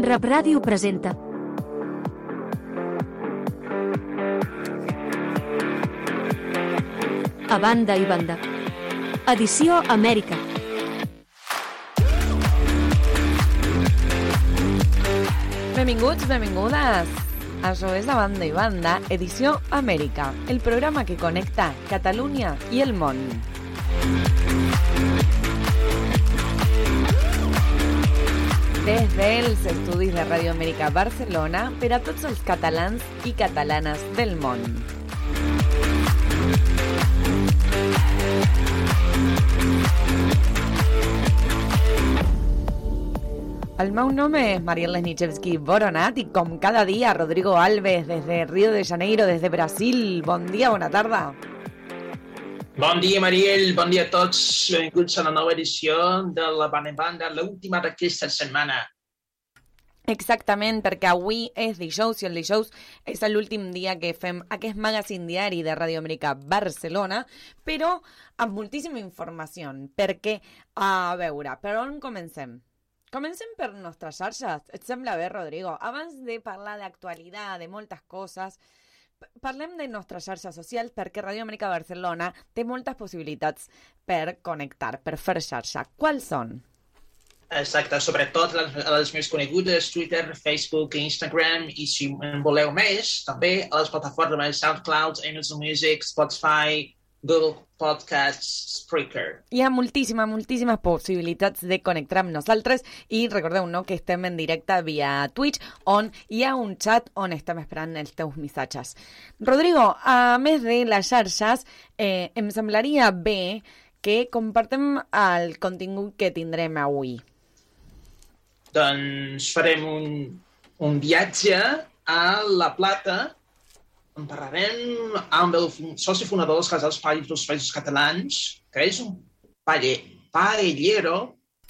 Rap Ràdio presenta A banda i banda. Edició Amèrica. Benvinguts, benvingudes. Això és A Banda i Banda, edició Amèrica, el programa que connecta Catalunya i el món. Des dels estudis de Ràdio Amèrica Barcelona per a tots els catalans i catalanes del món. El meu nom és Mariel Lesnichevsky Boronat i com cada dia Rodrigo Alves des de Rio de Janeiro, des de Brasil. Bon dia, bona tarda. Bon dia, Mariel. Bon dia a tots. Benvinguts a la nova edició de la Banda en Banda, l'última d'aquesta setmana. Exactament, perquè avui és dijous i el dijous és l'últim dia que fem aquest magazine diari de Ràdio Amèrica Barcelona, però amb moltíssima informació, perquè, a veure, per on comencem? Comencem per nostres xarxes. Et sembla bé, Rodrigo? Abans de parlar d'actualitat, de moltes coses, parlem de nostres xarxes socials perquè Ràdio Amèrica Barcelona té moltes possibilitats per connectar, per fer xarxa. Quals són? Exacte, sobretot les, les més conegudes, Twitter, Facebook, Instagram, i si en voleu més, també a les plataformes SoundCloud, Amazon Music, Spotify, Google Podcasts, Spreaker. Hi ha moltíssimes, moltíssimes possibilitats de connectar amb nosaltres i recordeu no, que estem en directe via Twitch on hi ha un chat on estem esperant els teus missatges. Rodrigo, a més de les xarxes, eh, em semblaria bé que compartem el contingut que tindrem avui. Doncs farem un, un viatge a La Plata, on parlarem amb el soci fundador dels Casals Paells dels Països Catalans, que és un paelle, paellero,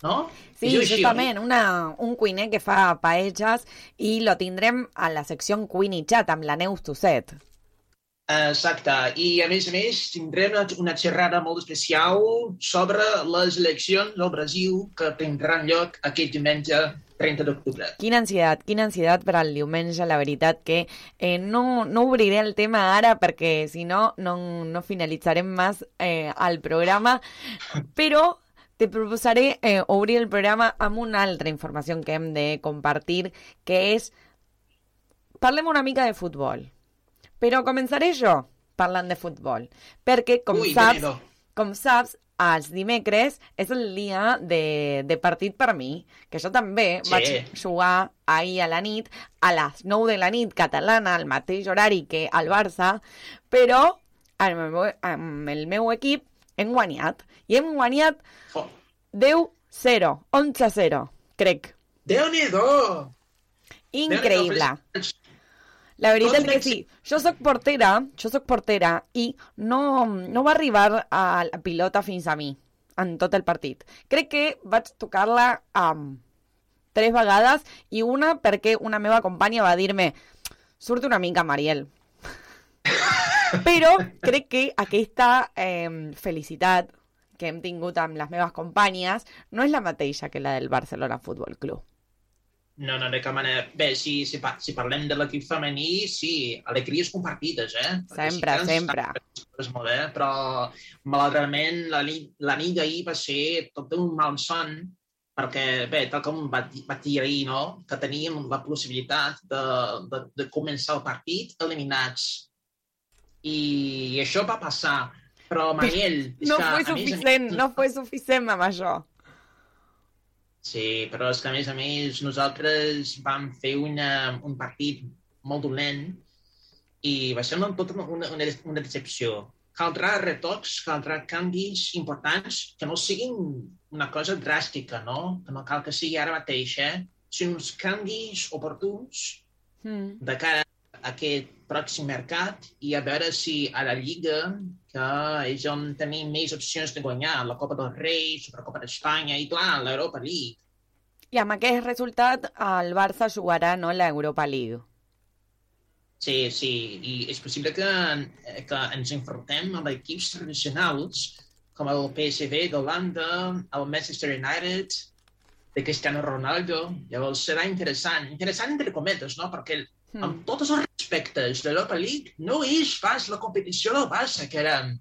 no? Sí, justament, una, un cuiner que fa paelles i lo tindrem a la secció Cuini Chat amb la Neus Tosset. Exacte, i a més a més tindrem una, una xerrada molt especial sobre les eleccions del Brasil que tindran lloc aquest diumenge 30 d'octubre. Quina ansietat, quina ansietat per al diumenge, la veritat que eh, no, no obriré el tema ara perquè si no, no, no finalitzarem més eh, el programa, però te proposaré eh, obrir el programa amb una altra informació que hem de compartir, que és... Parlem una mica de futbol, però començaré jo parlant de futbol, perquè com Ui, saps, com saps, els dimecres és el dia de, de partit per mi, que jo també Sí. vaig jugar ahir a la nit, a les 9 de la nit catalana, al mateix horari que al Barça, però amb el meu, amb el meu equip hem guanyat. I hem guanyat Oh, 10-0, 11-0, crec. Déu-n'hi-do! Increïble. Déu-n'hi-do, La veritat un que sí. Jo sóc portera, jo sóc portera i no, no va arribar a la pilota fins a mi en tot el partit. Crec que vaig tocar-la um, tres vegades i una perquè una meva companya va dir-me surt una mica, Mariel. Però crec que aquesta eh, felicitat que hem tingut amb les meves companyes no és la mateixa que la del Barcelona Futbol Club. No, no, de cap manera. Bé, si, si, si parlem de l'equip femení, sí, alegries compartides, eh? Sempre, ens sempre. fent molt bé, però malauradament la, la nit d'ahir va ser tot un mal son perquè, bé, tal com va, va dir ahir, no?, que teníem la possibilitat de, de, de començar el partit eliminats. I això va passar. Però, Mariel... és No que, fue suficient, més- no fue suficient amb això. Sí, però és que a més a més nosaltres vam fer una, un partit molt dolent i va ser una, tota una, una, una decepció. Caldrà retocs, caldrà canvis importants que no siguin una cosa dràstica, no? Que no cal que sigui ara mateix, eh? Sinó uns canvis oportuns Mm. de cara a aquest pròxim mercat i a veure si a la Lliga, que és on tenim més opcions de guanyar, la Copa del Rei, Supercopa d'Espanya i, clar, l'Europa League. I amb aquest resultat el Barça jugarà no, l'Europa League. Sí, sí, i és possible que, que ens enfrontem amb equips tradicionals com el PSV d'Holanda, el Manchester United, de Cristiano Ronaldo. Llavors serà interessant, interessant entre cometes, no? Perquè Mm. amb tots els respectes, l'Europa League no és pas la competició del Barça que érem,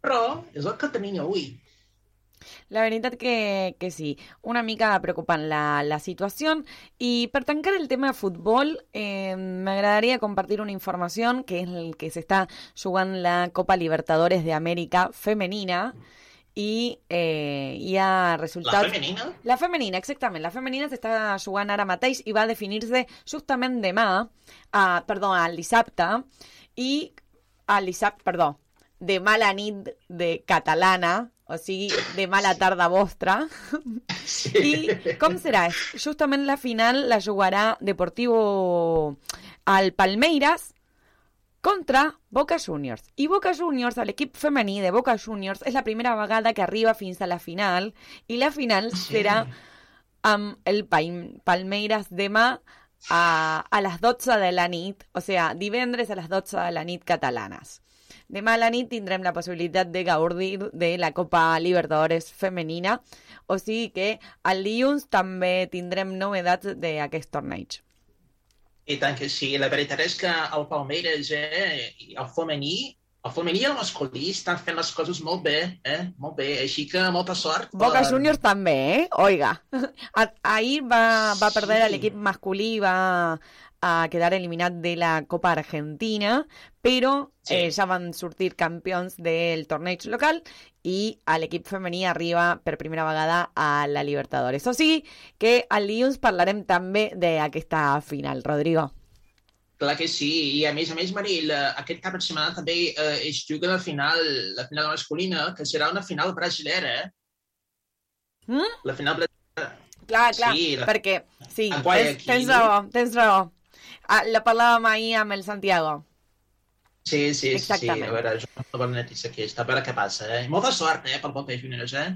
però és el que tenim avui. La veritat que, que sí, una mica preocupant la, la situació. I per tancar el tema de futbol, eh, m'agradaria compartir una informació que és el que s'està jugant la Copa Libertadores de Amèrica femenina i eh, hi ha La resultats... femenina? La femenina, exactament. La femenina s'està jugant ara mateix i va definir-se justament demà, uh, perdó, el dissabte, i el dissabte, perdó, demà la nit de catalana, o sigui, demà la tarda vostra. Sí. I com serà? Justament la final la jugarà Deportivo al Palmeiras contra Boca Juniors. I Boca Juniors, l'equip femení de Boca Juniors, és la primera vegada que arriba fins a la final i la final serà amb el Pal- Palmeiras demà a, a les 12 de la nit, o sigui, divendres a les 12 de la nit catalanes. Demà a la nit tindrem la possibilitat de gaudir de la Copa Libertadores femenina, o sigui que el dilluns també tindrem novetats d'aquest torneig. I tant que sí. La veritat és que el Palmeiras, eh, i el femení, el femení i el masculí estan fent les coses molt bé, eh? Molt bé. Així que molta sort. Boca per- Juniors també, eh? Oiga. Ahir va, va Sí. l'equip masculí, va a quedar eliminat de la Copa Argentina, però Sí. eh, ja van sortir campions del torneig local i l'equip femení arriba per primera vegada a la Libertadores. O sigui que al dilluns parlarem també d'aquesta final, Rodrigo. Clar que sí. I a més a més, Maril, eh, aquest cap de setmana també eh, es juga la final, la final masculina, que serà una final brasilera, eh? Mm? La final brasilera. Clar, clar, Sí, la- perquè sí, tens, tens raó, tens raó. Ah, la parlàvem ahir amb el Santiago. Sí, sí, sí. Exactament. A veure, jo una bona notícia aquesta, a veure què passa, eh? Molta sort, eh, pel Boca Juniors, eh?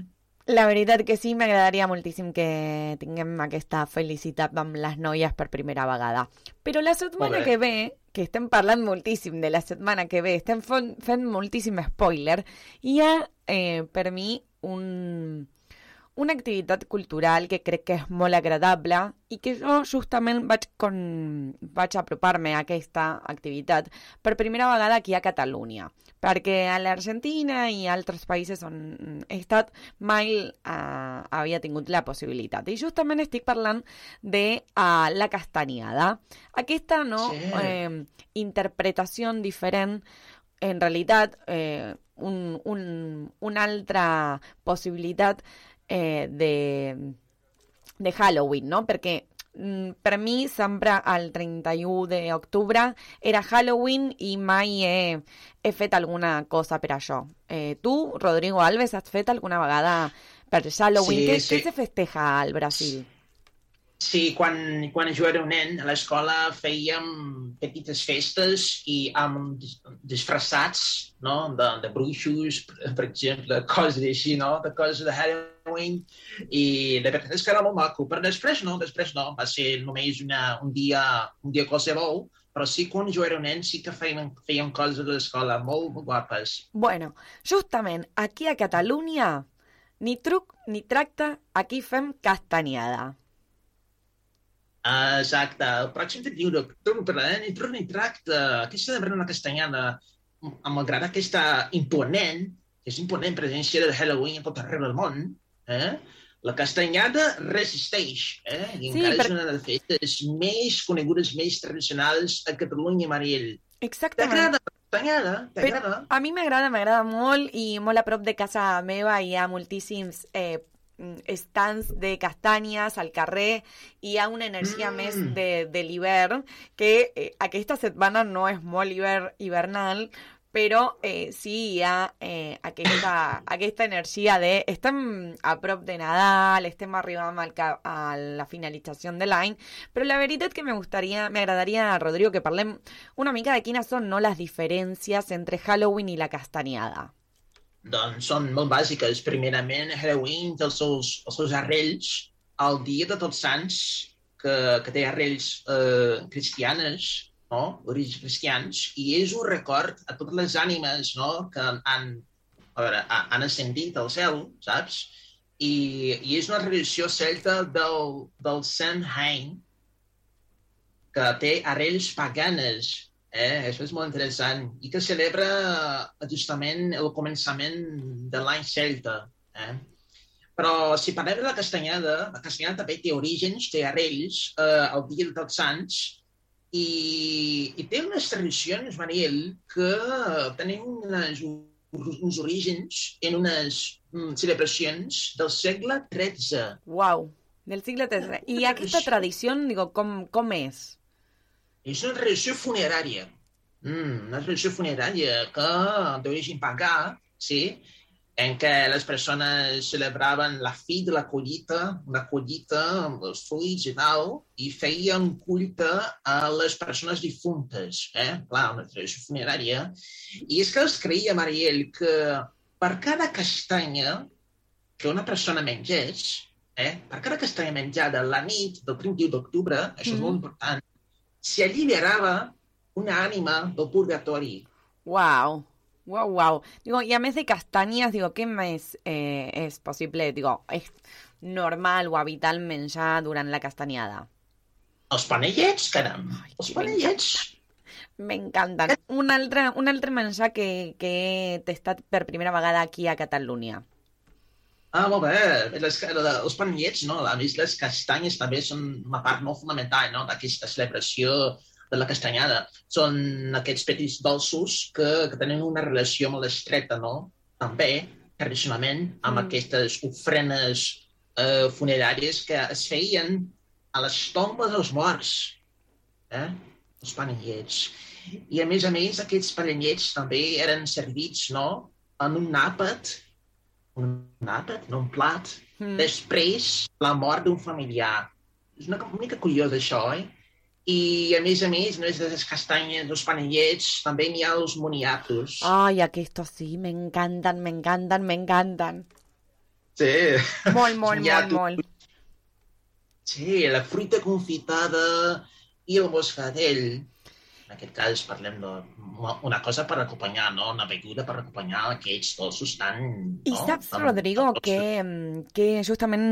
La veritat que sí, m'agradaria moltíssim que tinguem aquesta felicitat amb les noies per primera vegada. Però la setmana que ve, que estem parlant moltíssim de la setmana que ve, estem fent moltíssim spoiler, hi ha eh, per mi un, una activitat cultural que crec que és molt agradable i que jo justament vaig, con, vaig apropar-me a aquesta activitat per primera vegada aquí a Catalunya, perquè a l'Argentina i altres països on he estat mai eh, havia tingut la possibilitat. I justament estic parlant de uh, la castanyada. Aquesta no, Sí. eh, interpretació diferent en realitat eh, un, un, una altra possibilitat eh, de, de Halloween, no? Perquè mm, per mi sempre el 31 d'octubre era Halloween i mai he, he fet alguna cosa per això. Eh, tu, Rodrigo Alves, has fet alguna vegada per Halloween? Sí, què, sí. què se festeja al Brasil? Sí, quan, quan jo era un nen, a l'escola fèiem petites festes i amb dis- disfressats, no?, de, de bruixos, per, per exemple, coses així, no?, de coses de Halloween, i la veritat és que era molt maco, però després no, després no, va ser només una, un dia, un dia qualsevol, però sí, quan jo era un nen sí que fèiem, fèiem coses a l'escola molt, molt guapes. Bueno, justament aquí a Catalunya, ni truc ni tracte, aquí fem castanyada. Exacte. El pròxim 31 d'octubre, eh? Ni truc ni tracte. Aquí celebrem una castanyada amb malgrat aquesta imponent, que és imponent presència de Halloween a tot arreu del món, eh? la castanyada resisteix, eh? I Sí, encara per- és una de les festes més conegudes, més tradicionals a Catalunya, Mariel. Exactament. T'agrada castanyada? T'agrada? A mi m'agrada, m'agrada molt i molt a prop de casa meva hi ha moltíssims eh, stands de castanyes al carrer i hi ha una energia Mm. més de, de l'hivern que eh, aquesta setmana no és molt hivern, hivernal però eh, sí hi ha eh, aquesta, aquesta energia de estem a prop de Nadal, estem arribant al, a la finalització de l'any, però la veritat que me gustaría, m'agradaria, Rodrigo, que parlem una mica de quines són no, les diferències entre Halloween i la castanyada. Doncs són molt bàsiques. Primerament, Halloween té els seus, els seus arrells al dia de tots sants, que, que té arrells eh, cristianes, no? orígens cristians, i és un record a totes les ànimes no? que han, a veure, ha- han ascendit al cel, saps? I, i és una tradició celta del, del Samhain, que té arrels paganes, eh? Això és molt interessant. I que celebra eh, justament el començament de l'any celta. Eh? Però si parlem de la castanyada, la castanyada també té orígens, té arrels, eh, el dia de tots sants, i, i té unes tradicions, Mariel, que tenen unes, uns orígens en unes mm, celebracions del segle XIII. Wow, del segle XIII. I aquesta tradició, digo, com, com és? És una tradició funerària. Mm, una tradició funerària que d'origen pagà, sí, en què les persones celebraven la fi de la collita, una collita amb els fruits i tal, i feien culte a les persones difuntes. Eh? Clar, una tradició funerària. I és que es creia, Mariel, que per cada castanya que una persona mengés, eh? per cada castanya menjada la nit del 31 d'octubre, això és Mhm. molt important, se alliberava una ànima del purgatori. Wow, wow, wow. Digo, y a mes de castañas, digo, ¿qué mes eh, es posible? Digo, ¿es normal o habitual menjar durant la castañada? Els panellets, caram! Ai, Els panellets! M'encanten. Un altre, un altre menjar que, que he tastat per primera vegada aquí a Catalunya. Ah, molt bé. Les, els panellets, no? A més, les castanyes també són una part molt fonamental no? d'aquesta celebració de la castanyada. Són aquests petits dolços que, que tenen una relació molt estreta, no? També, tradicionalment, amb Mm. aquestes ofrenes eh, funeràries que es feien a les tombes dels morts. Eh? Els panellets. I, a més a més, aquests panellets també eren servits, no?, en un àpat, un àpat, no un plat, Mm. després la mort d'un familiar. És una, mica curiós, això, eh? I, a més a més, no és de les castanyes, dels panellets, també n'hi ha els moniatos. Ay, aquestos sí, me encantan, me encantan, me encantan. Sí. Molt, molt, molt, molt. Sí, la fruita confitada i el moscatell. En aquest cas parlem d'una cosa per acompanyar, no? Una beguda per acompanyar aquests dolços tan... I no? saps, Tan- Rodrigo, tan que, mm, que justament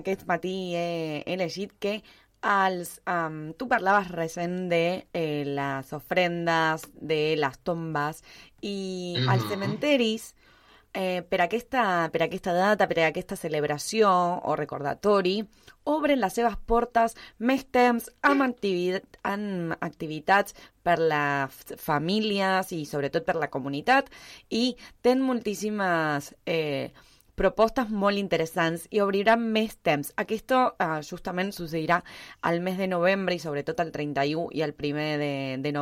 aquest matí he, he llegit que els, um, tu parlaves recent de eh, les ofrendes, de les tombes, i als Mhm. cementeris, eh, per, aquesta, per aquesta data, per aquesta celebració o recordatori, obren les seves portes més temps amb, activi amb activitats per les famílies i sobretot per la comunitat i tenen moltíssimes eh, propostes molt interessants i obriran més temps. Aquest eh, justament succeirà al mes de novembre i sobretot el 31 i el 1 de, de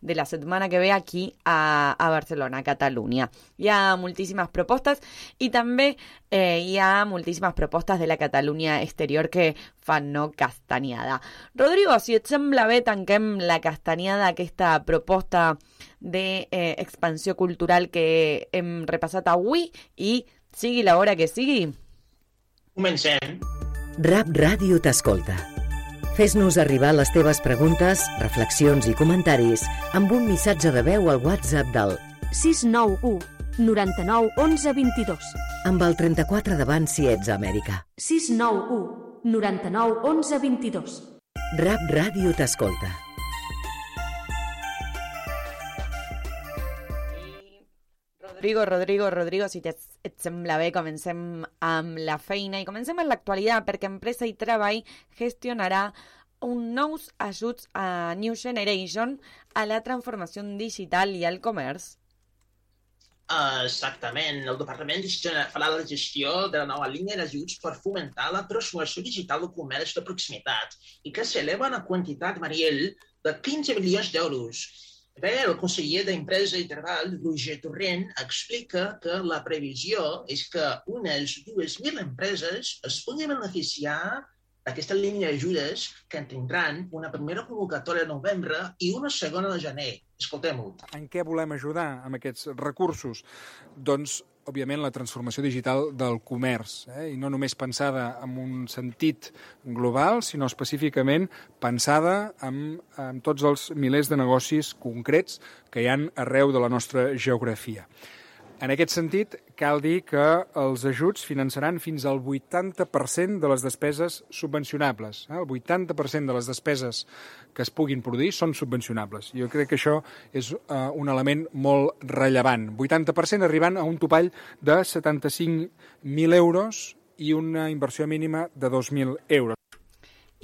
de la setmana que ve aquí a, a Barcelona, a Catalunya. Hi ha moltíssimes propostes i també eh, de la Catalunya exterior que fan no castanyada. Rodrigo, si et sembla bé, la castanyada, aquesta proposta d'expansió eh, cultural que hem repassat avui i sigui l'hora que sigui. Comencem. Rap Ràdio t'escolta. Fes-nos arribar les teves preguntes, reflexions i comentaris amb un missatge de veu al WhatsApp del 691 99 11 22. amb el 34 davant si ets a Amèrica. 691 99 11 22. Rap Ràdio t'escolta. Rodrigo, Rodrigo, Rodrigo, si et, sembla bé, comencem amb la feina i comencem amb l'actualitat perquè Empresa i Treball gestionarà un nous ajuts a New Generation a la transformació digital i al comerç. Exactament. El Departament farà la gestió de la nova línia d'ajuts per fomentar la transformació digital del comerç de proximitat i que s'eleva una quantitat, Mariel, de 15 milions d'euros. Bé, el conseller d'Empresa i Treball, Roger Torrent, explica que la previsió és que unes 2.000 empreses es puguin beneficiar d'aquesta línia d'ajudes que en tindran una primera convocatòria de novembre i una segona de gener. Escoltem-ho. En què volem ajudar amb aquests recursos? Doncs, òbviament, la transformació digital del comerç, eh? i no només pensada en un sentit global, sinó específicament pensada en, en tots els milers de negocis concrets que hi han arreu de la nostra geografia. En aquest sentit, cal dir que els ajuts finançaran fins al 80% de les despeses subvencionables. Eh? El 80% de les despeses que es puguin produir són subvencionables. Jo crec que això és uh, un element molt rellevant. 80% arribant a un topall de 75.000 euros i una inversió mínima de 2.000 euros.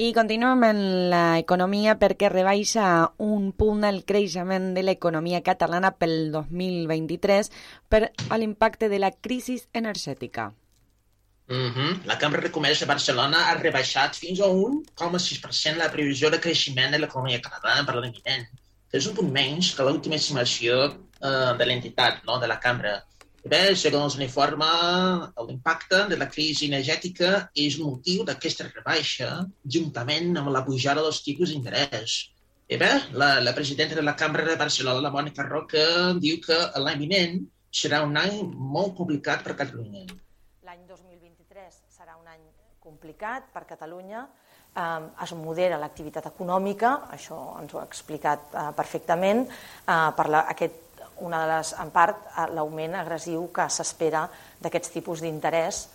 I continuem en l'economia perquè rebaixa un punt el creixement de l'economia catalana pel 2023 per l'impacte de la crisi energètica. Mm -hmm. La Cambra de Comerç de Barcelona ha rebaixat fins a 1,6% la previsió de creixement de l'economia catalana per l'any vinent. És un punt menys que l'última estimació eh, de l'entitat no? de la Cambra. Bé, segons l'informe, l'impacte de la crisi energètica és motiu d'aquesta rebaixa, juntament amb la pujada dels tipus d'interès. I bé, la, la presidenta de la Cambra de Barcelona, la Mònica Roca, diu que l'any vinent serà un any molt complicat per Catalunya. L'any 2023 serà un any complicat per Catalunya. Eh, es modera l'activitat econòmica, això ens ho ha explicat eh, perfectament, eh, per la, aquest una de les, en part, l'augment agressiu que s'espera d'aquests tipus d'interès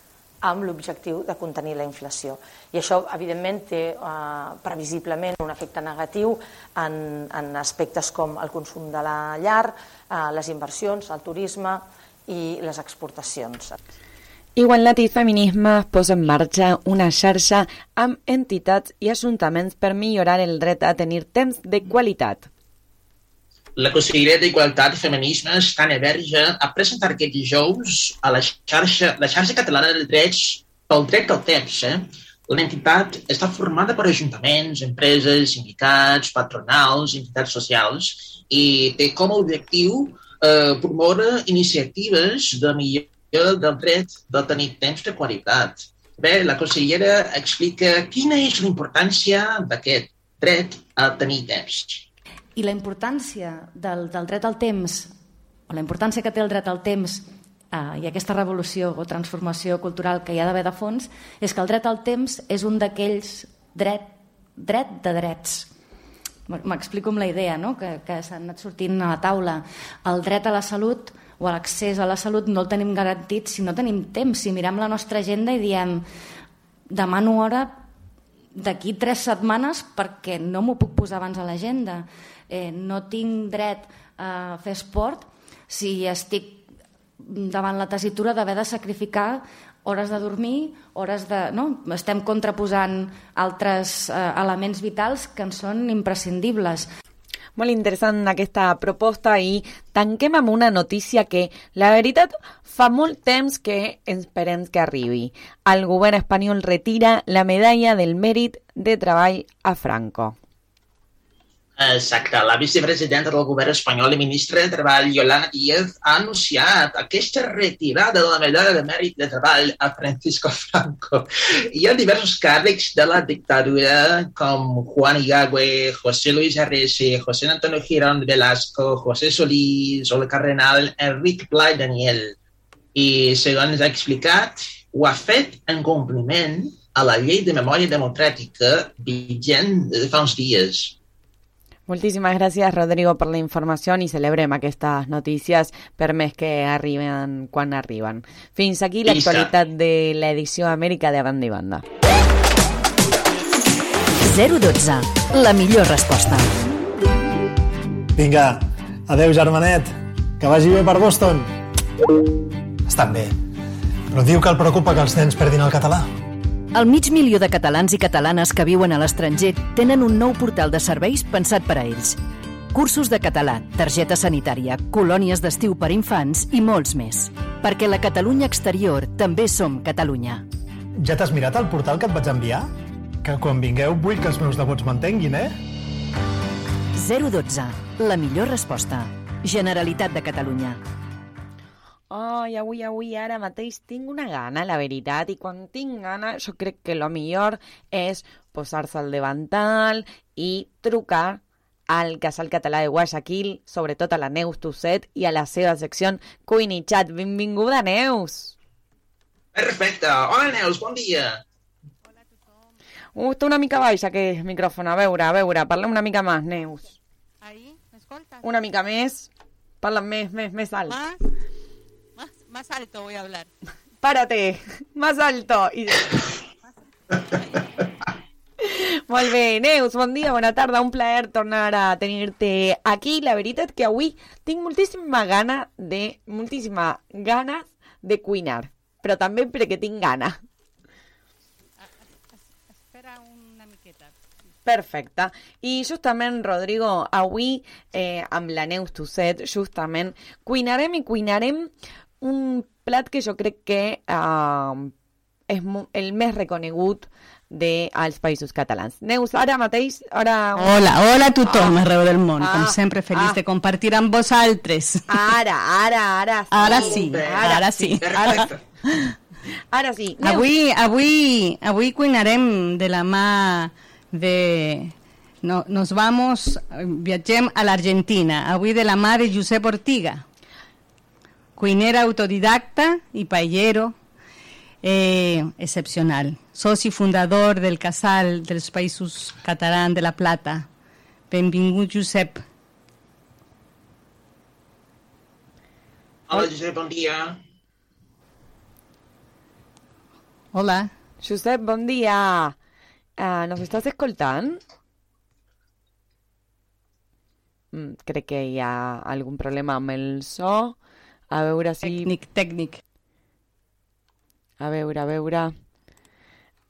amb l'objectiu de contenir la inflació. I això, evidentment, té eh, previsiblement un efecte negatiu en, en aspectes com el consum de la llar, eh, les inversions, el turisme i les exportacions. Igualtat i Feminisme posa en marxa una xarxa amb entitats i ajuntaments per millorar el dret a tenir temps de qualitat. La Conselleria d'Igualtat i Feminismes, Tània Verge, ha presentat aquest dijous a la xarxa, la xarxa catalana de drets pel dret al temps. Eh? L'entitat està formada per ajuntaments, empreses, sindicats, patronals, entitats socials i té com a objectiu eh, promoure iniciatives de millora del dret de tenir temps de qualitat. Bé, la consellera explica quina és la importància d'aquest dret a tenir temps i la importància del, del dret al temps, o la importància que té el dret al temps eh, i aquesta revolució o transformació cultural que hi ha d'haver de fons, és que el dret al temps és un d'aquells dret, dret de drets. M'explico amb la idea no? que, que s'han anat sortint a la taula. El dret a la salut o a l'accés a la salut no el tenim garantit si no tenim temps. Si mirem la nostra agenda i diem demano hora d'aquí tres setmanes perquè no m'ho puc posar abans a l'agenda eh, no tinc dret a fer esport si estic davant la tessitura d'haver de sacrificar hores de dormir, hores de... No? Estem contraposant altres eh, elements vitals que ens són imprescindibles. Molt interessant aquesta proposta i tanquem amb una notícia que, la veritat, fa que esperem que arribi. El govern espanyol retira la medalla del mèrit de treball a Franco. Exacte. La vicepresidenta del govern espanyol i ministra de Treball, Yolanda Díaz, ha anunciat aquesta retirada de la medalla de mèrit de treball a Francisco Franco. Hi ha diversos càrrecs de la dictadura com Juan Igagüe, José Luis Arrese, José Antonio Girón Velasco, José Solís el cardenal Enric Pla i Daniel. I, segons ha explicat, ho ha fet en compliment a la llei de memòria democràtica vigent de fa uns dies. Moltíssimes gràcies, Rodrigo, per la informació i celebrem aquestes notícies per més que arriben quan arriben. Fins aquí l'actualitat de l'edició Amèrica de Banda i Banda. 012. La millor resposta. Vinga, adeu, germanet. Que vagi bé per Boston. Estan bé. Però diu que el preocupa que els nens perdin el català. El mig milió de catalans i catalanes que viuen a l'estranger tenen un nou portal de serveis pensat per a ells. Cursos de català, targeta sanitària, colònies d'estiu per infants i molts més. Perquè la Catalunya exterior també som Catalunya. Ja t'has mirat el portal que et vaig enviar? Que quan vingueu vull que els meus devots m'entenguin, eh? 012. La millor resposta. Generalitat de Catalunya. Ai, avui, avui, ara mateix tinc una gana, la veritat, i quan tinc gana jo crec que lo millor és posar-se al davantal i trucar al Casal Català de Guayaquil, sobretot a la Neus Tusset i a la seva secció Cuin i Chat. Benvinguda, Neus! Perfecte. Hola, Neus, bon dia. Uh, està una mica baix aquest micròfon. A veure, a veure, parla una mica més, Neus. Ahí, ¿me escoltas? Una mica més. Parla més, més, més alt. Más, más, alto voy a hablar. Párate, más alto. I... Molt bé, Neus, bon dia, bona tarda, un plaer tornar a tenir-te aquí. La veritat que avui tinc moltíssima gana de, moltíssima ganes de cuinar, però també perquè tinc gana. Espera una miqueta. Perfecte. I justament, Rodrigo, avui eh, amb la Neus Tusset, justament, cuinarem i cuinarem un plat que jo crec que eh, és el més reconegut dels països catalans. Neus, ara mateix... Ara... Hola, hola a tothom arreu del món, Ah, com sempre, feliç ah. de compartir amb vosaltres. Ara, ara, ara sí. Ara sí, ara sí. Ara, ara sí. Neus, Avui, avui, avui cuinarem de la mà de... No, nos vamos, viatgem a l'Argentina, avui de la mà de Josep Ortiga, cuiner autodidacta i paellero eh, excepcional, soci fundador del Casal dels Països Catalans de la Plata. Benvingut, Josep. Hola, Josep, bon dia. Hola. Josep, bon dia. Uh, nos estàs escoltant? Mm, crec que hi ha algun problema amb el so. A veure si... Tècnic, tècnic. A veure, a veure...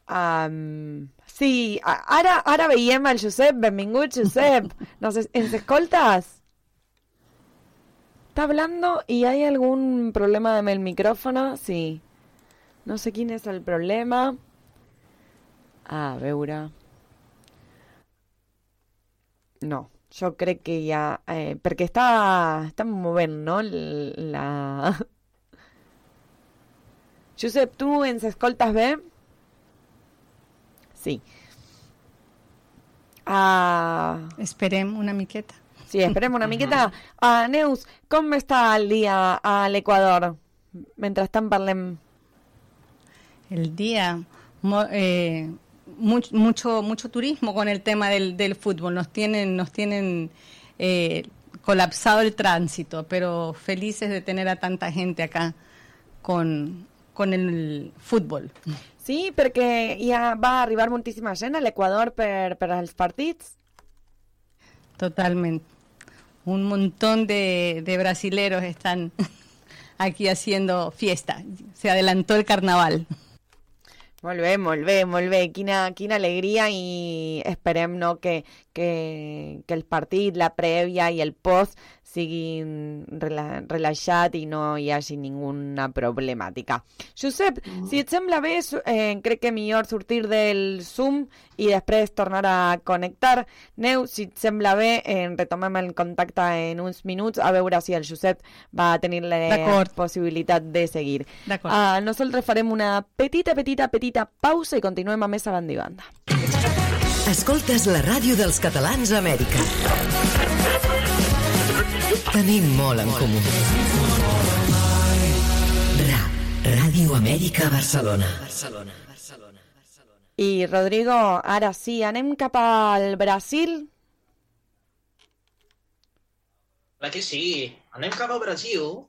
Um, sí, a- ara, ara veiem el Josep. Benvingut, Josep. Nos, es- ¿Ens escoltas? ¿Está hablando y hay algún problema amb el micrófono? Sí. No sé quin és el problema. A veure... No, jo crec que ja... Eh, perquè està, està movent, no? La... Josep, tu ens escoltes bé? Sí. Ah, Esperem una miqueta. sí, esperem una miqueta. Ah, Neus, com està el dia a l'Equador? Mentrestant parlem... El día, mo- eh, much- mucho, mucho turismo con el tema del, del fútbol. Nos tienen, nos tienen eh, colapsado el tránsito, pero felices de tener a tanta gente acá con, con el fútbol. Sí, perquè ja va arribar moltíssima gent a l'Equador per, per als partits. Totalmente. Un montón de, de brasileros están aquí haciendo fiesta. Se adelantó el carnaval. Molt bé, molt. Quina, quina alegria i esperem no, que, que, que el partit, la prèvia i el post siguin rela, relaxat i no hi hagi ninguna problemàtica. Josep, si et sembla bé, eh, crec que millor sortir del Zoom i després tornar a connectar. Neu, si et sembla bé, eh, retomem el contacte en uns minuts a veure si el Josep va tenir la possibilitat de seguir. D'acord. Ah, nosaltres farem una petita, petita, petita pausa i continuem a més a banda i banda. Escoltes la ràdio dels catalans a Amèrica. Tenim molt en comú. RA, Ràdio Amèrica Barcelona. I, Rodrigo, ara sí, anem cap al Brasil. Clar que sí. Anem cap al Brasil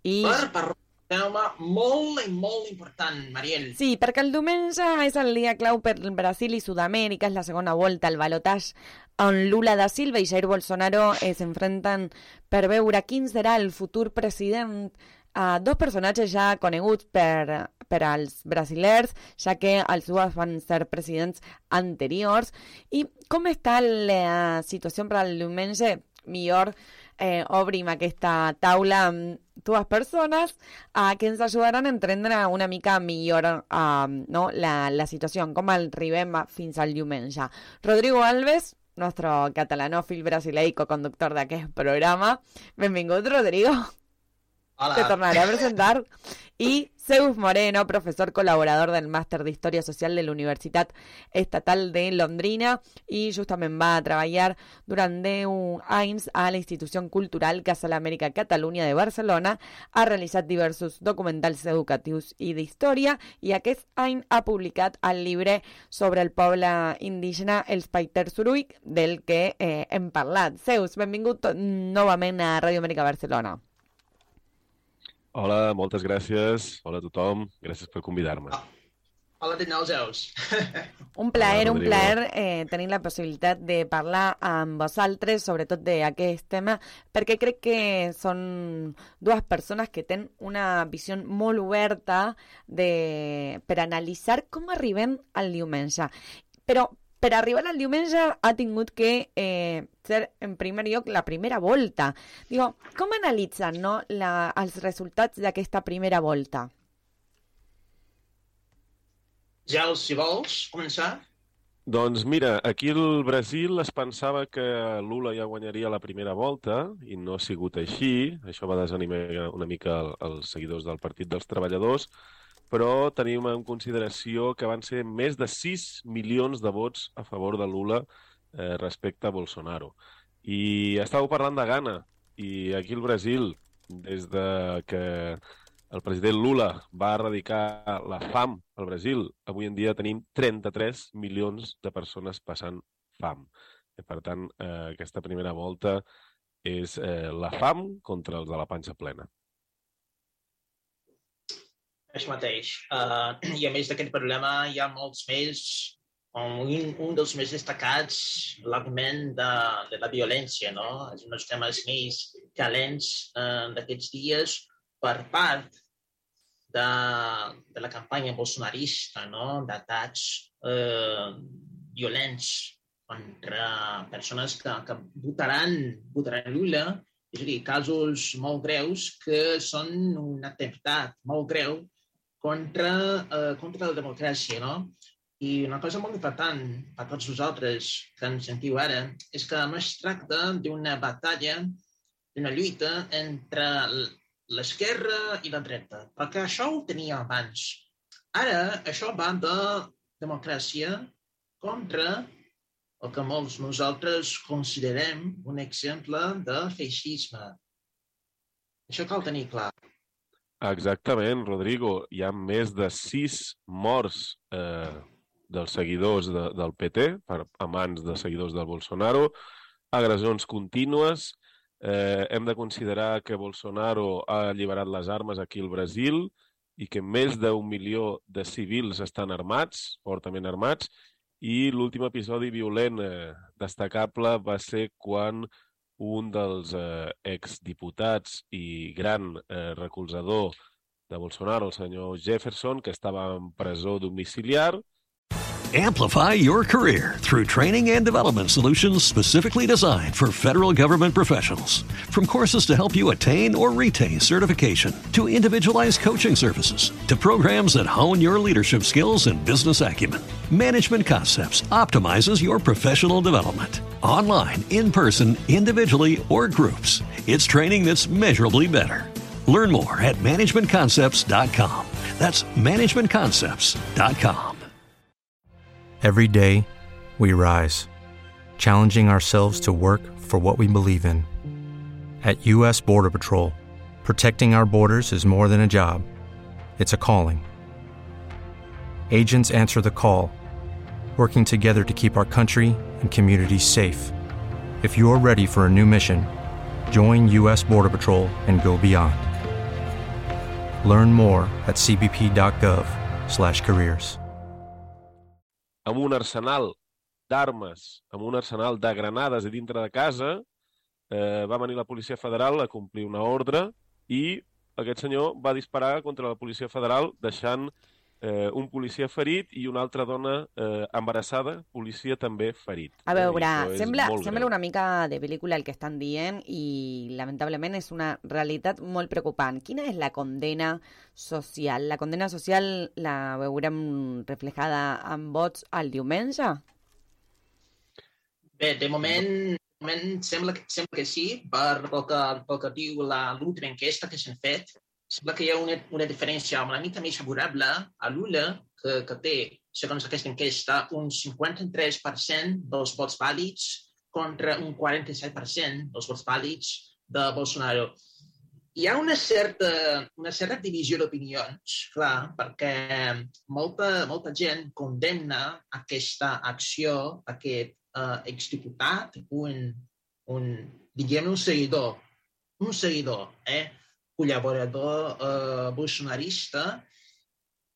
I... per parlar tema molt i molt important, Mariel. Sí, perquè el diumenge és el dia clau per Brasil i Sud-amèrica, és la segona volta al balotatge on Lula da Silva i Jair Bolsonaro eh, s'enfronten per veure quin serà el futur president a dos personatges ja coneguts per, per als brasilers, ja que els dues van ser presidents anteriors. I com està la situació per al diumenge? Millor eh, obrim aquesta taula amb dues persones eh, que ens ajudaran a entendre una mica millor eh, no, la, la situació, com arribem fins al diumenge. Rodrigo Alves, nuestro catalanòfil brasileí co-conductor d'aquest programa. Benvingut, Rodrigo. Hola. Te tornaré a presentar. Y Zeus Moreno, profesor colaborador del Máster de Historia Social de la Universitat Estatal de Londrina i justament va treballar durant 10 anys a la Institució Cultural Casa l'Amèrica Catalunya de Barcelona. Ha realitzat diversos documentals educatius i d'història i aquest any ha publicat el llibre sobre el poble indígena Els Paiter Suruic, del que eh, hem parlat. Zeus, benvingut novament a Ràdio Amèrica Barcelona. Hola, moltes gràcies. Hola a tothom. Gràcies per convidar-me. Hola de nou, Zeus. Un plaer, Hola, un plaer eh, tenir la possibilitat de parlar amb vosaltres, sobretot d'aquest tema, perquè crec que són dues persones que tenen una visió molt oberta de, per analitzar com arribem al diumenge. Però per arribar al diumenge ha tingut que eh, ser, en primer lloc, la primera volta. Digo, com analitzen no, la, els resultats d'aquesta primera volta? Zeus, si vols començar. Doncs mira, aquí al Brasil es pensava que Lula ja guanyaria la primera volta i no ha sigut així. Això va desanimar una mica el- els seguidors del Partit dels Treballadors, però tenim en consideració que van ser més de 6 milions de vots a favor de Lula eh, respecte a Bolsonaro. I estàveu parlant de Ghana, i aquí al Brasil, des de que el president Lula va erradicar la fam al Brasil, avui en dia tenim 33 milions de persones passant fam. I, per tant, eh, aquesta primera volta és eh, la fam contra els de la panxa plena. Això mateix. Uh, I a més d'aquest problema hi ha molts més. Un, un dels més destacats, l'augment de, de la violència, no? És un dels temes més calents uh, d'aquests dies per part de, de la campanya bolsonarista, no? d'atacs eh, violents contra persones que, que votaran, votaran Lula, és a dir, casos molt greus que són un atemptat molt greu contra, eh, contra la democràcia, no? I una cosa molt important per tots vosaltres que ens sentiu ara és que no es tracta d'una batalla, d'una lluita entre l'esquerra i la dreta, perquè això ho tenia abans. Ara això va de democràcia contra el que molts nosaltres considerem un exemple de feixisme. Això cal tenir clar. Exactament, Rodrigo. Hi ha més de sis morts eh, dels seguidors de, del PT, per, a mans de seguidors del Bolsonaro, agressions contínues. Eh, hem de considerar que Bolsonaro ha alliberat les armes aquí al Brasil i que més d'un milió de civils estan armats, fortament armats, i l'últim episodi violent eh, destacable va ser quan un dels eh, exdiputats i gran eh, recolzador de Bolsonaro, el senyor Jefferson, que estava en presó domiciliar, Amplify your career through training and development solutions specifically designed for federal government professionals. From courses to help you attain or retain certification, to individualized coaching services, to programs that hone your leadership skills and business acumen, Management Concepts optimizes your professional development. Online, in person, individually, or groups, it's training that's measurably better. Learn more at managementconcepts.com. That's managementconcepts.com. Every day, we rise, challenging ourselves to work for what we believe in. At U.S. Border Patrol, protecting our borders is more than a job, it's a calling. Agents answer the call, working together to keep our country and communities safe. If you're ready for a new mission, join U.S. Border Patrol and go beyond. Learn more at cbp.gov/careers. amb un arsenal d'armes, amb un arsenal de granades a dintre de casa, eh, va venir la Policia Federal a complir una ordre i aquest senyor va disparar contra la policia federal deixant eh, un policia ferit i una altra dona eh, embarassada, policia també ferit. A veure, és sembla, sembla greu. una mica de pel·lícula el que estan dient i lamentablement és una realitat molt preocupant. Quina és la condena social? La condena social la veurem reflejada amb vots el diumenge? Bé, de moment, de moment sembla, que, sembla que sí, per pel que, pel que diu la- l'última enquesta que s'ha fet, sembla que hi ha una, una diferència una mica més favorable a Lula, que, que té, segons aquesta enquesta, un 53% dels vots vàlids contra un 47% dels vots vàlids de Bolsonaro. Hi ha una certa, una certa divisió d'opinions, clar, perquè molta, molta gent condemna aquesta acció, aquest uh, exdiputat, un, un, diguem un seguidor, un seguidor, eh? Col·laborador uh, bolsonarista.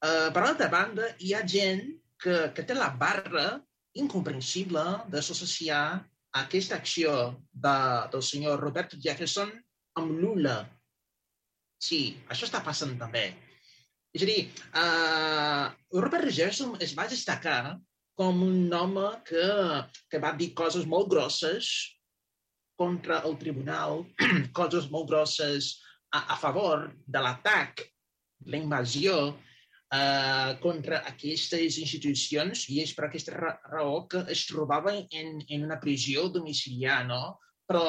Uh, per altra banda, hi ha gent que, que té la barra incomprensible d'associar aquesta acció de, del senyor Roberto Jefferson amb Lula. Sí, això està passant també. És a dir, uh, Robert Jefferson es va destacar com un home que, que va dir coses molt grosses contra el tribunal, coses molt grosses a, a favor de l'atac, la invasió eh, contra aquestes institucions i és per aquesta ra raó que es trobava en, en una prisió domiciliar, no? Però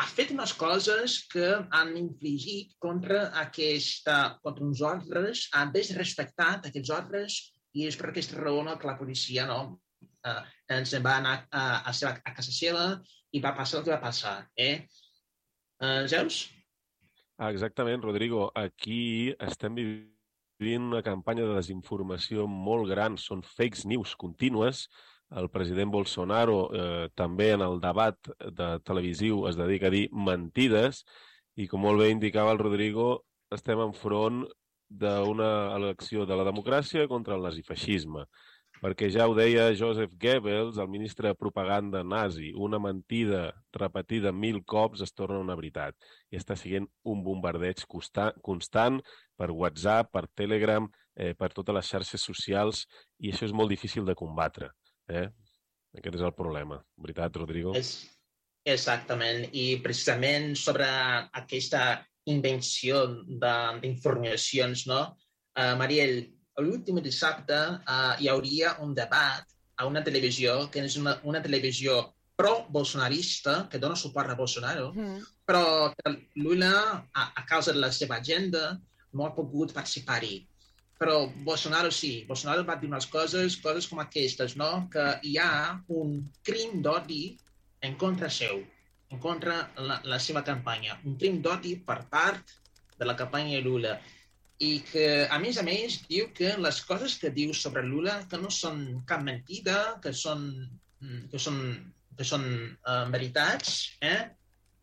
ha fet unes coses que han infligit contra, aquesta, contra uns ordres, ha desrespectat aquests ordres i és per aquesta raó no, que la policia no, eh, ens va anar a, a, a casa seva i va passar el que va passar. Eh? Uh, Zeus? Ah, exactament, Rodrigo. Aquí estem vivint una campanya de desinformació molt gran. Són fakes news contínues. El president Bolsonaro eh, també en el debat de televisiu es dedica a dir mentides i, com molt bé indicava el Rodrigo, estem enfront d'una elecció de la democràcia contra el nazifeixisme. Perquè ja ho deia Joseph Goebbels, el ministre de propaganda nazi, una mentida repetida mil cops es torna una veritat. I està sent un bombardeig constant, per WhatsApp, per Telegram, eh, per totes les xarxes socials, i això és molt difícil de combatre. Eh? Aquest és el problema. Veritat, Rodrigo? És, exactament. I precisament sobre aquesta invenció d'informacions, no? Uh, Mariel, l'últim dissabte uh, hi hauria un debat a una televisió que és una, una televisió pro-bolsonarista, que dona suport a Bolsonaro, Mm. però Lula, a, a causa de la seva agenda, no ha pogut participar-hi. Però Bolsonaro sí, Bolsonaro va dir unes coses, coses com aquestes, no? que hi ha un crim d'odi en contra seu, en contra la, la seva campanya, un crim d'odi per part de la campanya de Lula. I que, a més a més, diu que les coses que diu sobre Lula que no són cap mentida, que són, mm, que són, que són uh, veritats, eh?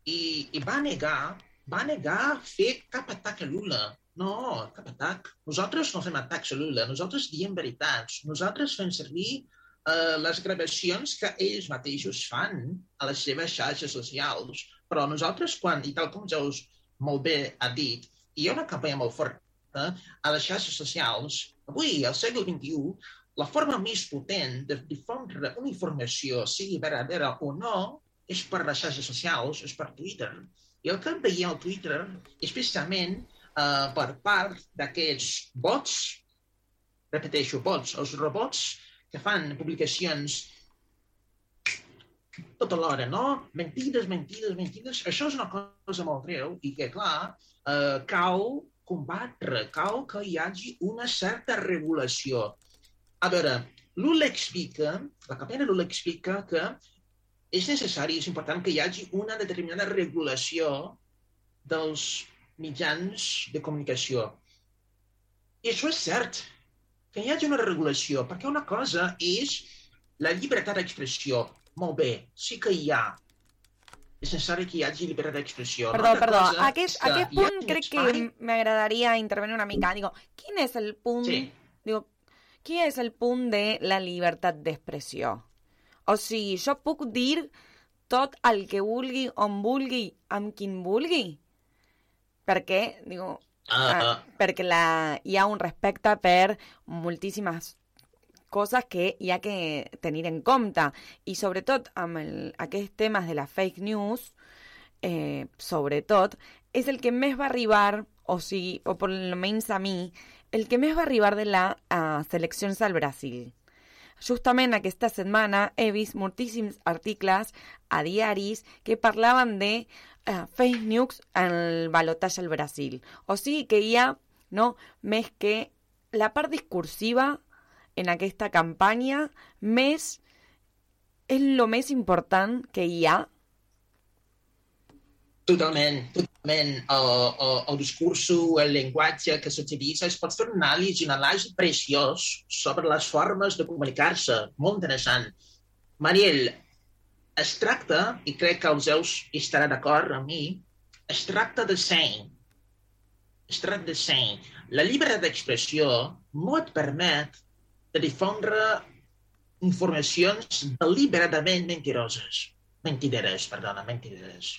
I, i va negar va negar fer cap atac a Lula. No, cap atac. Nosaltres no fem atacs a Lula, nosaltres diem veritats. Nosaltres fem servir uh, les gravacions que ells mateixos fan a les seves xarxes socials. Però nosaltres, quan, i tal com ja us molt bé ha dit, hi ha una campanya molt forta a les xarxes socials. Avui, al segle XXI, la forma més potent de difondre una informació, sigui verdadera o no, és per les xarxes socials, és per Twitter. I el que veiem al Twitter és precisament uh, per part d'aquests bots, repeteixo, bots, els robots que fan publicacions tota l'hora, no? Mentides, mentides, mentides. Això és una cosa molt greu i que, clar, eh, cal combatre, cal que hi hagi una certa regulació. A veure, Lula explica, la campanya de Lula explica que és necessari, és important que hi hagi una determinada regulació dels mitjans de comunicació. I això és cert, que hi hagi una regulació, perquè una cosa és la llibertat d'expressió. Molt bé, sí que hi ha. Necessari que hi hagi llibertat d'expressió. Perdó, perdó. cosa Aquest, que aquest punt un crec espai- que m'agradaria intervenir una mica. Digo, quin és el punt... Sí. Digo, quin és el punt de la llibertat d'expressió? O sigui, jo puc dir tot el que vulgui, on vulgui, amb quin vulgui? Perquè, digo, Ah, perquè la, hi ha un respecte per moltíssimes coses que hi ha que tenir en compte i sobretot amb el, aquests temes de la fake news eh, sobretot és el que més va arribar o sigui, o per almenys a mi el que més va arribar de la uh, seleccions al Brasil. Justament aquesta setmana he vist moltíssims articles a diaris que parlaven de uh, fake news en el balotatge al Brasil. O sigui que hi ha no, més que la part discursiva en aquesta campanya, més és el més important que hi ha Totalment, totalment. El, el, el discurs, el llenguatge que s'utilitza, es pot fer una anàlisi, un anàlisi preciós sobre les formes de comunicar-se. Molt interessant. Mariel, es tracta, i crec que els Zeus estarà d'acord amb mi, es tracta de ser. Es tracta de ser. La llibertat d'expressió no et permet de difondre informacions deliberadament mentiroses. Mentideres, perdona, mentideres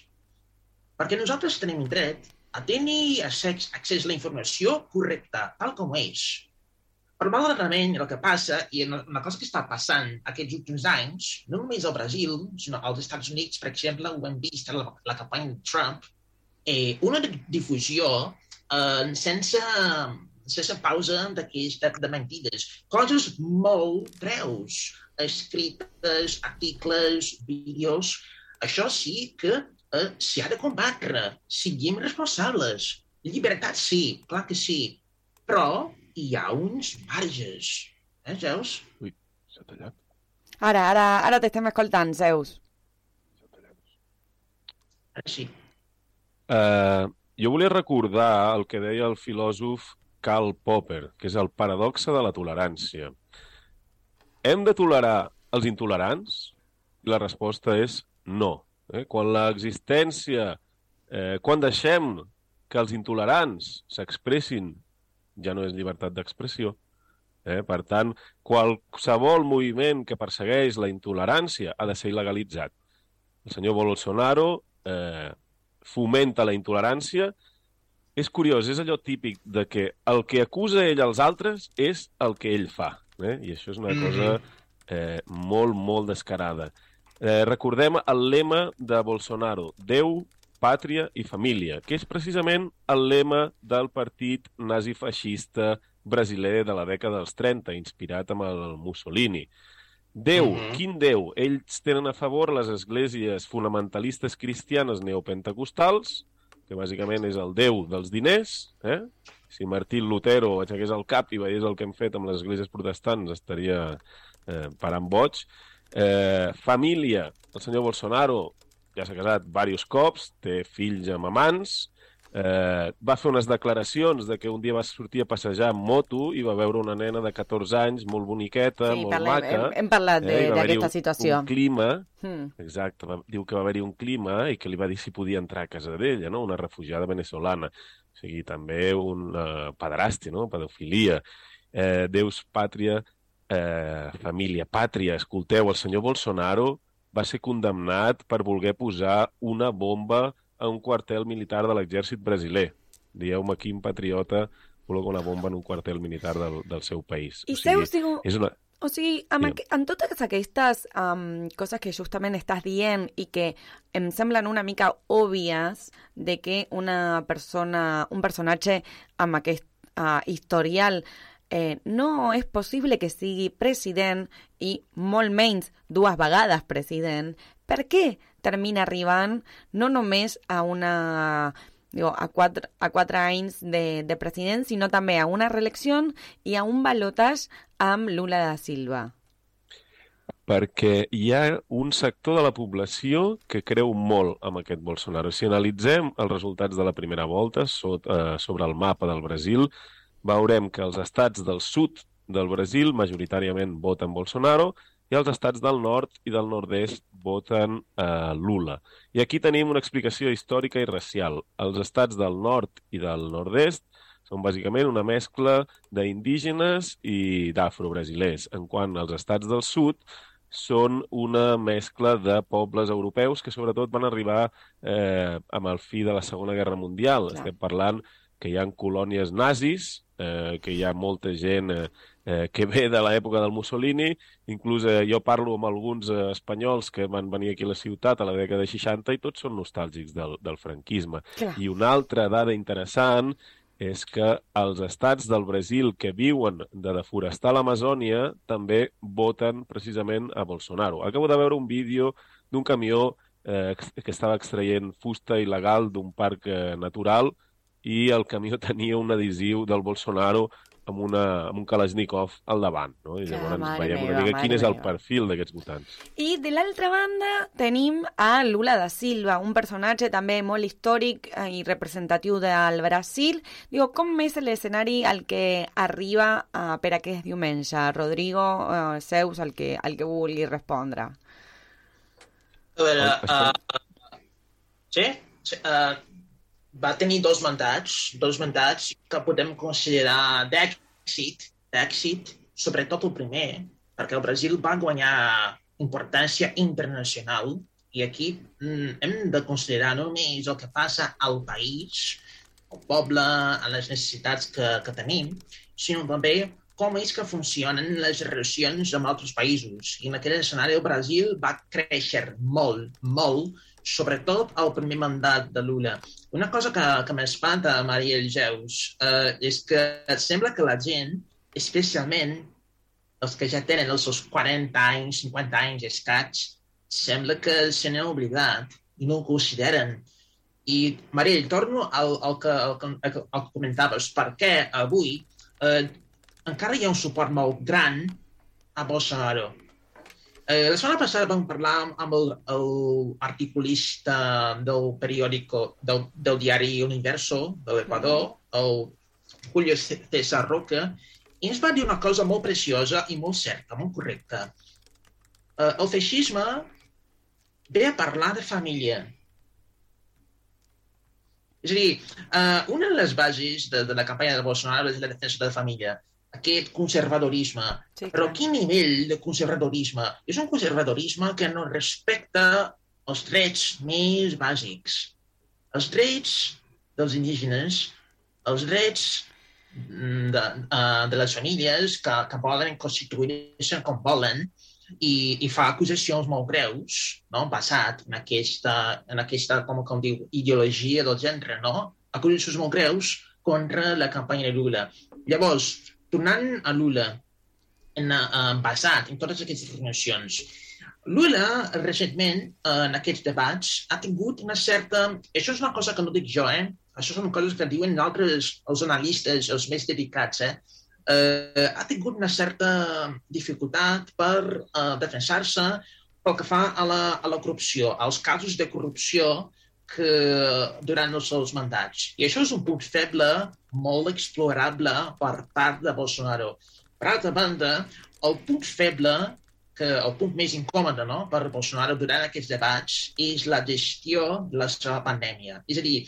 perquè nosaltres tenim dret a tenir accés, accés a la informació correcta, tal com és. Però malauradament el que passa, i una cosa que està passant aquests últims anys, no només al Brasil, sinó als Estats Units, per exemple, ho hem vist a la, la campanya de Trump, eh, una difusió eh, sense, sense pausa de, de mentides. Coses molt greus, escrites, articles, vídeos. Això sí que eh, s'hi ha de combatre. Siguem responsables. Llibertat sí, clar que sí, però hi ha uns marges. Eh, Zeus? Ui, s'ha tallat. Ara, ara, ara t'estem escoltant, Zeus. Ara sí. Uh, jo volia recordar el que deia el filòsof Karl Popper, que és el paradoxe de la tolerància. Hem de tolerar els intolerants? La resposta és no. Eh? Quan l'existència, eh, quan deixem que els intolerants s'expressin, ja no és llibertat d'expressió. Eh? Per tant, qualsevol moviment que persegueix la intolerància ha de ser il·legalitzat. El senyor Bolsonaro eh, fomenta la intolerància. És curiós, és allò típic de que el que acusa ell als altres és el que ell fa. Eh? I això és una cosa eh, molt, molt descarada. Eh, recordem el lema de Bolsonaro, Déu, pàtria i família, que és precisament el lema del partit nazifeixista brasiler de la dècada dels 30, inspirat amb el Mussolini. Déu, uh -huh. quin Déu? Ells tenen a favor les esglésies fonamentalistes cristianes neopentecostals, que bàsicament és el Déu dels diners. Eh? Si Martí Lutero aixequés el cap i veiés el que hem fet amb les esglésies protestants, estaria eh, parant boig. Eh, família, el senyor Bolsonaro ja s'ha casat diversos cops, té fills amb amants, eh, va fer unes declaracions de que un dia va sortir a passejar amb moto i va veure una nena de 14 anys, molt boniqueta, sí, molt parlem, maca. Hem, hem parlat eh, d'aquesta situació. Un clima, Hmm. exacte, va, diu que va haver-hi un clima i que li va dir si podia entrar a casa d'ella, no? una refugiada venezolana. O sigui, també un uh, pedrasti, no? pedofilia. Eh, Deus, pàtria, eh, família, pàtria. Escolteu, el senyor Bolsonaro va ser condemnat per voler posar una bomba a un quartel militar de l'exèrcit brasiler. Dieu-me quin patriota col·loca una bomba en un quartel militar del, del seu país. I Zeus, digo, és una... O sigui, amb, aqu amb totes aquestes um, coses que justament estàs dient i que em semblen una mica òbvies de que una persona, un personatge amb aquest uh, historial eh, no és possible que sigui president i molt menys dues vegades president, per què termina arribant no només a una digo, a, quatre, a quatre anys de, de president, sinó també a una reelecció i a un balotatge amb Lula da Silva. perquè hi ha un sector de la població que creu molt amb aquest Bolsonaro. Si analitzem els resultats de la primera volta sot, eh, sobre el mapa del Brasil, veurem que els estats del sud del Brasil majoritàriament voten Bolsonaro i els estats del nord i del nord-est voten eh, Lula. I aquí tenim una explicació històrica i racial. Els estats del nord i del nord-est són bàsicament una mescla d'indígenes i d'afrobrasilers, en quant als estats del sud són una mescla de pobles europeus que sobretot van arribar eh, amb el fi de la Segona Guerra Mundial. Clar. Estem parlant que hi ha colònies nazis, eh, que hi ha molta gent eh, eh, que ve de l'època del Mussolini, inclús eh, jo parlo amb alguns eh, espanyols que van venir aquí a la ciutat a la dècada de 60 i tots són nostàlgics del, del franquisme. Clar. I una altra dada interessant és que els estats del Brasil que viuen de deforestar l'Amazònia també voten precisament a Bolsonaro. Acabo de veure un vídeo d'un camió eh, que estava extraient fusta il·legal d'un parc eh, natural i el camió tenia un adhesiu del Bolsonaro amb, una, amb un Kalashnikov al davant. No? I llavors mare veiem meva, una mica quin és el meva. perfil d'aquests votants. I de l'altra banda tenim a Lula da Silva, un personatge també molt històric eh, i representatiu del Brasil. Digo, com és l'escenari al que arriba eh, per aquest diumenge? Rodrigo, eh, Zeus, el que, el que vulgui respondre. A veure, uh, sí, sí uh, va tenir dos mandats, dos mandats que podem considerar d'èxit, d'èxit, sobretot el primer, perquè el Brasil va guanyar importància internacional i aquí mm, hem de considerar no només el que passa al país, al poble, a les necessitats que, que tenim, sinó també com és que funcionen les relacions amb altres països. I en aquell escenari el Brasil va créixer molt, molt, sobretot al primer mandat de Lula. Una cosa que, que m'espanta, Maria Elgeus, eh, és que sembla que la gent, especialment els que ja tenen els seus 40 anys, 50 anys escaig, sembla que se n'han oblidat i no ho consideren. I, Mariell, torno al, al, que, al, que, al que comentaves. Per què avui eh, encara hi ha un suport molt gran a Bolsonaro? Eh, la setmana passada vam parlar amb- el, el articulista del periòdico, del, del diari Universo de l'Equador, el Julio César Roca, i ens va dir una cosa molt preciosa i molt certa, molt correcta. Eh, el feixisme ve a parlar de família. És a dir, eh, una de les bases de, de la campanya de Bolsonaro és la defensa de la família, aquest conservadorisme. Sí, Però quin nivell de conservadorisme? És un conservadorisme que no respecta els drets més bàsics. Els drets dels indígenes, els drets mm, de, uh, de les famílies que, que volen constituir-se com volen i, i fa acusacions molt greus, no? basat en aquesta, en aquesta com, com diu, ideologia del gènere, no? acusacions molt greus contra la campanya de Lula. Llavors, tornant a Lula, en, uh, basat en totes aquestes afirmacions, Lula, recentment, eh, en aquests debats, ha tingut una certa... Això és una cosa que no dic jo, eh? Això són coses que diuen altres, els analistes, els més dedicats, eh? eh ha tingut una certa dificultat per eh, defensar-se pel que fa a la, a la corrupció, als casos de corrupció que durant els seus mandats. I això és un punt feble molt explorable per part de Bolsonaro. Per altra banda, el punt feble que el punt més incòmode no, per Bolsonaro durant aquests debats és la gestió de la seva pandèmia. És a dir,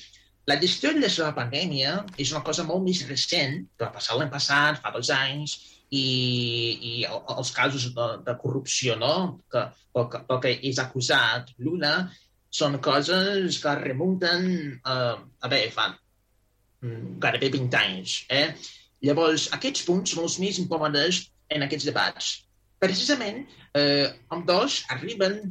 la gestió de la seva pandèmia és una cosa molt més recent, que va passar l'any passat, fa dos anys, i, i el- els casos de, de corrupció no? que, pel, que, pel que és acusat Lula són coses que remunten eh, a veure, fa mm, gairebé 20 anys. Eh? Llavors, aquests punts els més incòmodes en aquests debats. Precisament, eh, amb dos arriben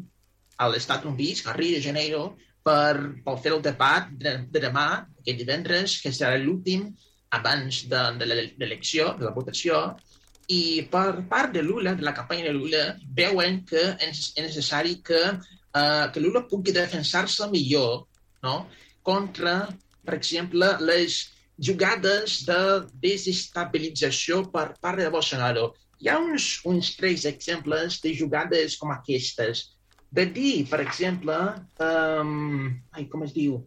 a l'Estat Units, a Rio de Janeiro, per, per fer el debat de, de demà, aquest divendres, que serà l'últim abans de, de l'ele- l'elecció, de la votació, i per part de Lula, de la campanya de Lula, veuen que és necessari que, uh, que Lula pugui defensar-se millor no? contra, per exemple, les jugades de desestabilització per part de Bolsonaro. Hi ha uns, uns tres exemples de jugades com aquestes. De dir, per exemple, um, ai, com es diu?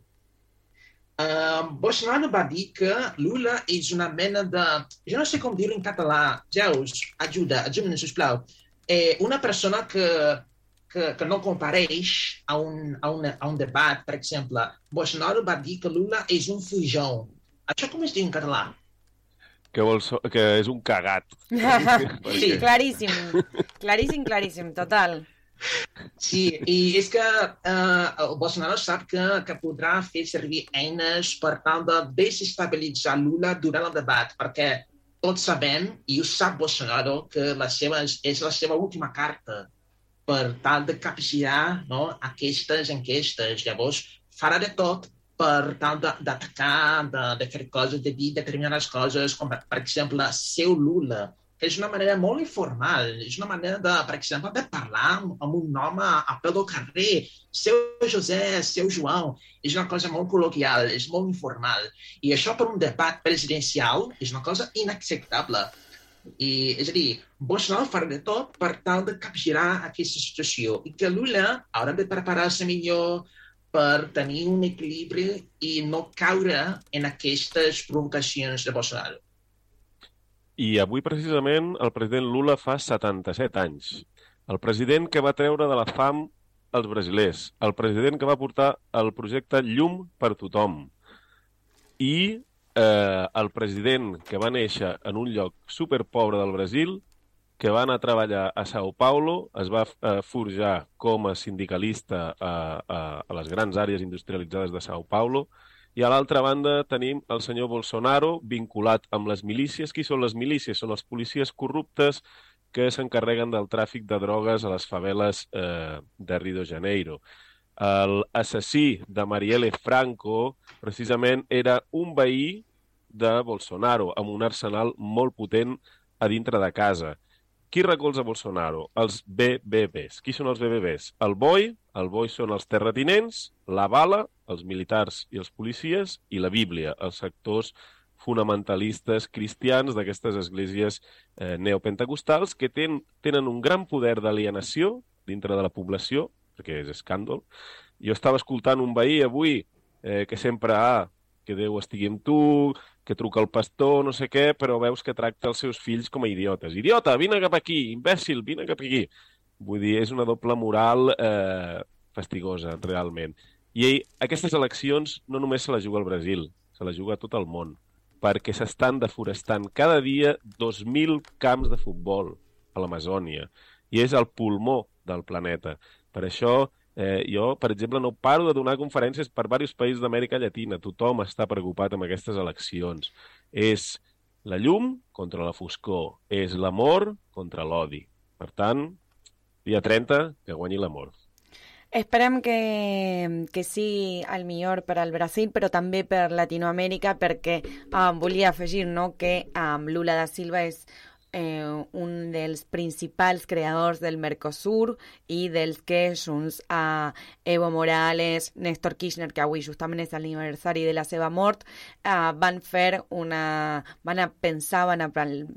Uh, Bolsonaro va dir que Lula és una mena de... Jo no sé com dir-ho en català. Zeus, ajuda, ajuda, sisplau. Eh, una persona que, que, que no compareix a un, a, una, a un debat, per exemple. Bolsonaro va dir que Lula és un fujão. Això com es diu en català? Que, vol so que és un cagat. sí, claríssim. Claríssim, claríssim, total. Sí, i és que eh, el Bolsonaro sap que, que podrà fer servir eines per tal de desestabilitzar Lula durant el debat, perquè tots sabem, i ho sap Bolsonaro, que la seva, és la seva última carta per tal de capgirar no, aquestes enquestes. Llavors, farà de tot per tal de- d'atacar, de, de fer coses, de dir determinades coses, com per, exemple, seu Lula, que és una manera molt informal, és una manera, de, per exemple, de parlar amb un home a peu del carrer, seu José, seu João, és una cosa molt col·loquial, és molt informal. I això per un debat presidencial és una cosa inacceptable. I, és a dir, Bolsonaro farà de tot per tal de capgirar aquesta situació i que Lula haurà de preparar-se millor per tenir un equilibri i no caure en aquestes provocacions de Bolsonaro. I avui, precisament, el president Lula fa 77 anys. El president que va treure de la fam els brasilers. El president que va portar el projecte Llum per tothom. I eh, el president que va néixer en un lloc superpobre del Brasil, que va anar a treballar a Sao Paulo, es va eh, forjar com a sindicalista a, a, a les grans àrees industrialitzades de Sao Paulo, i a l'altra banda tenim el senyor Bolsonaro vinculat amb les milícies. Qui són les milícies? Són els policies corruptes que s'encarreguen del tràfic de drogues a les faveles eh, de Rio de Janeiro. El assassí de Marielle Franco, precisament, era un veí de Bolsonaro, amb un arsenal molt potent a dintre de casa. Qui recolza Bolsonaro? Els BBBs. Qui són els BBBs? El BOI, el BOI són els terratinents, la bala, els militars i els policies, i la Bíblia, els sectors fonamentalistes cristians d'aquestes esglésies eh, neopentecostals que ten, tenen un gran poder d'alienació dintre de la població, perquè és escàndol. Jo estava escoltant un veí avui eh, que sempre, ah, que Déu estigui amb tu, que truca el pastor, no sé què, però veus que tracta els seus fills com a idiotes. Idiota, vine cap aquí, imbècil, vine cap aquí. Vull dir, és una doble moral eh, fastigosa, realment. I ell, aquestes eleccions no només se la juga al Brasil, se la juga a tot el món, perquè s'estan deforestant cada dia 2.000 camps de futbol a l'Amazònia, i és el pulmó del planeta. Per això, eh, jo, per exemple, no paro de donar conferències per diversos països d'Amèrica Llatina. Tothom està preocupat amb aquestes eleccions. És la llum contra la foscor, és l'amor contra l'odi. Per tant, dia 30, que guanyi l'amor. Esperem que, que sigui el millor per al Brasil, però també per Latinoamèrica, perquè um, volia afegir no, que um, Lula da Silva és eh, un dels principals creadors del Mercosur i dels que junts a Evo Morales, Néstor Kirchner, que avui justament és l'aniversari de la seva mort, eh, van una... a pensar, van a plan-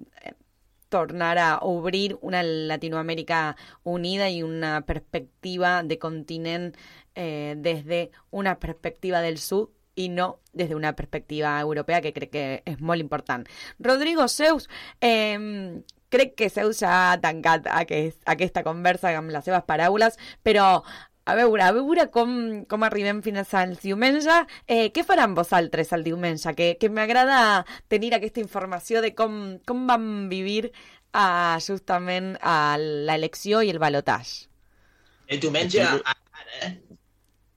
tornar a obrir una Latinoamérica unida y una perspectiva de continente eh, desde una perspectiva del sur i no des d'una perspectiva europea que crec que és molt important. Rodrigo Zeus, eh, crec que Zeus ja ha tancat aquest, aquesta conversa amb les seves paraules, però a veure, a veure com, com arribem fins al diumenge. Eh, què faran vosaltres el diumenge? Que, que m'agrada tenir aquesta informació de com, com van vivir uh, justament uh, l'elecció i el balotatge. El diumenge, ara, eh?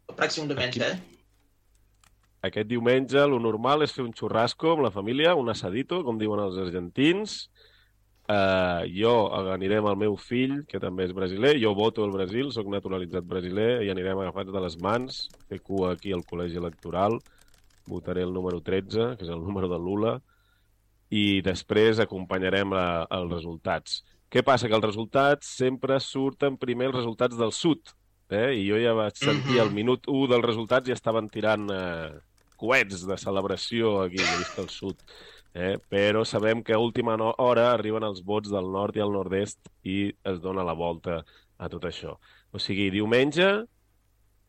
El pròxim diumenge, eh? Aquest diumenge, lo normal és fer un xurrasco amb la família, un assadito, com diuen els argentins. Uh, jo aniré amb el meu fill, que també és brasiler. Jo voto el Brasil, sóc naturalitzat brasiler, i anirem agafats de les mans, fer cua aquí al col·legi electoral. Votaré el número 13, que és el número de Lula, i després acompanyarem la, els resultats. Què passa? Que els resultats sempre surten primer els resultats del sud, eh? i jo ja vaig sentir Mhm. al minut 1 dels resultats i estaven tirant eh, coets de celebració aquí, he vist al sud. Eh? Però sabem que a última hora arriben els vots del nord i el nord-est i es dona la volta a tot això. O sigui, diumenge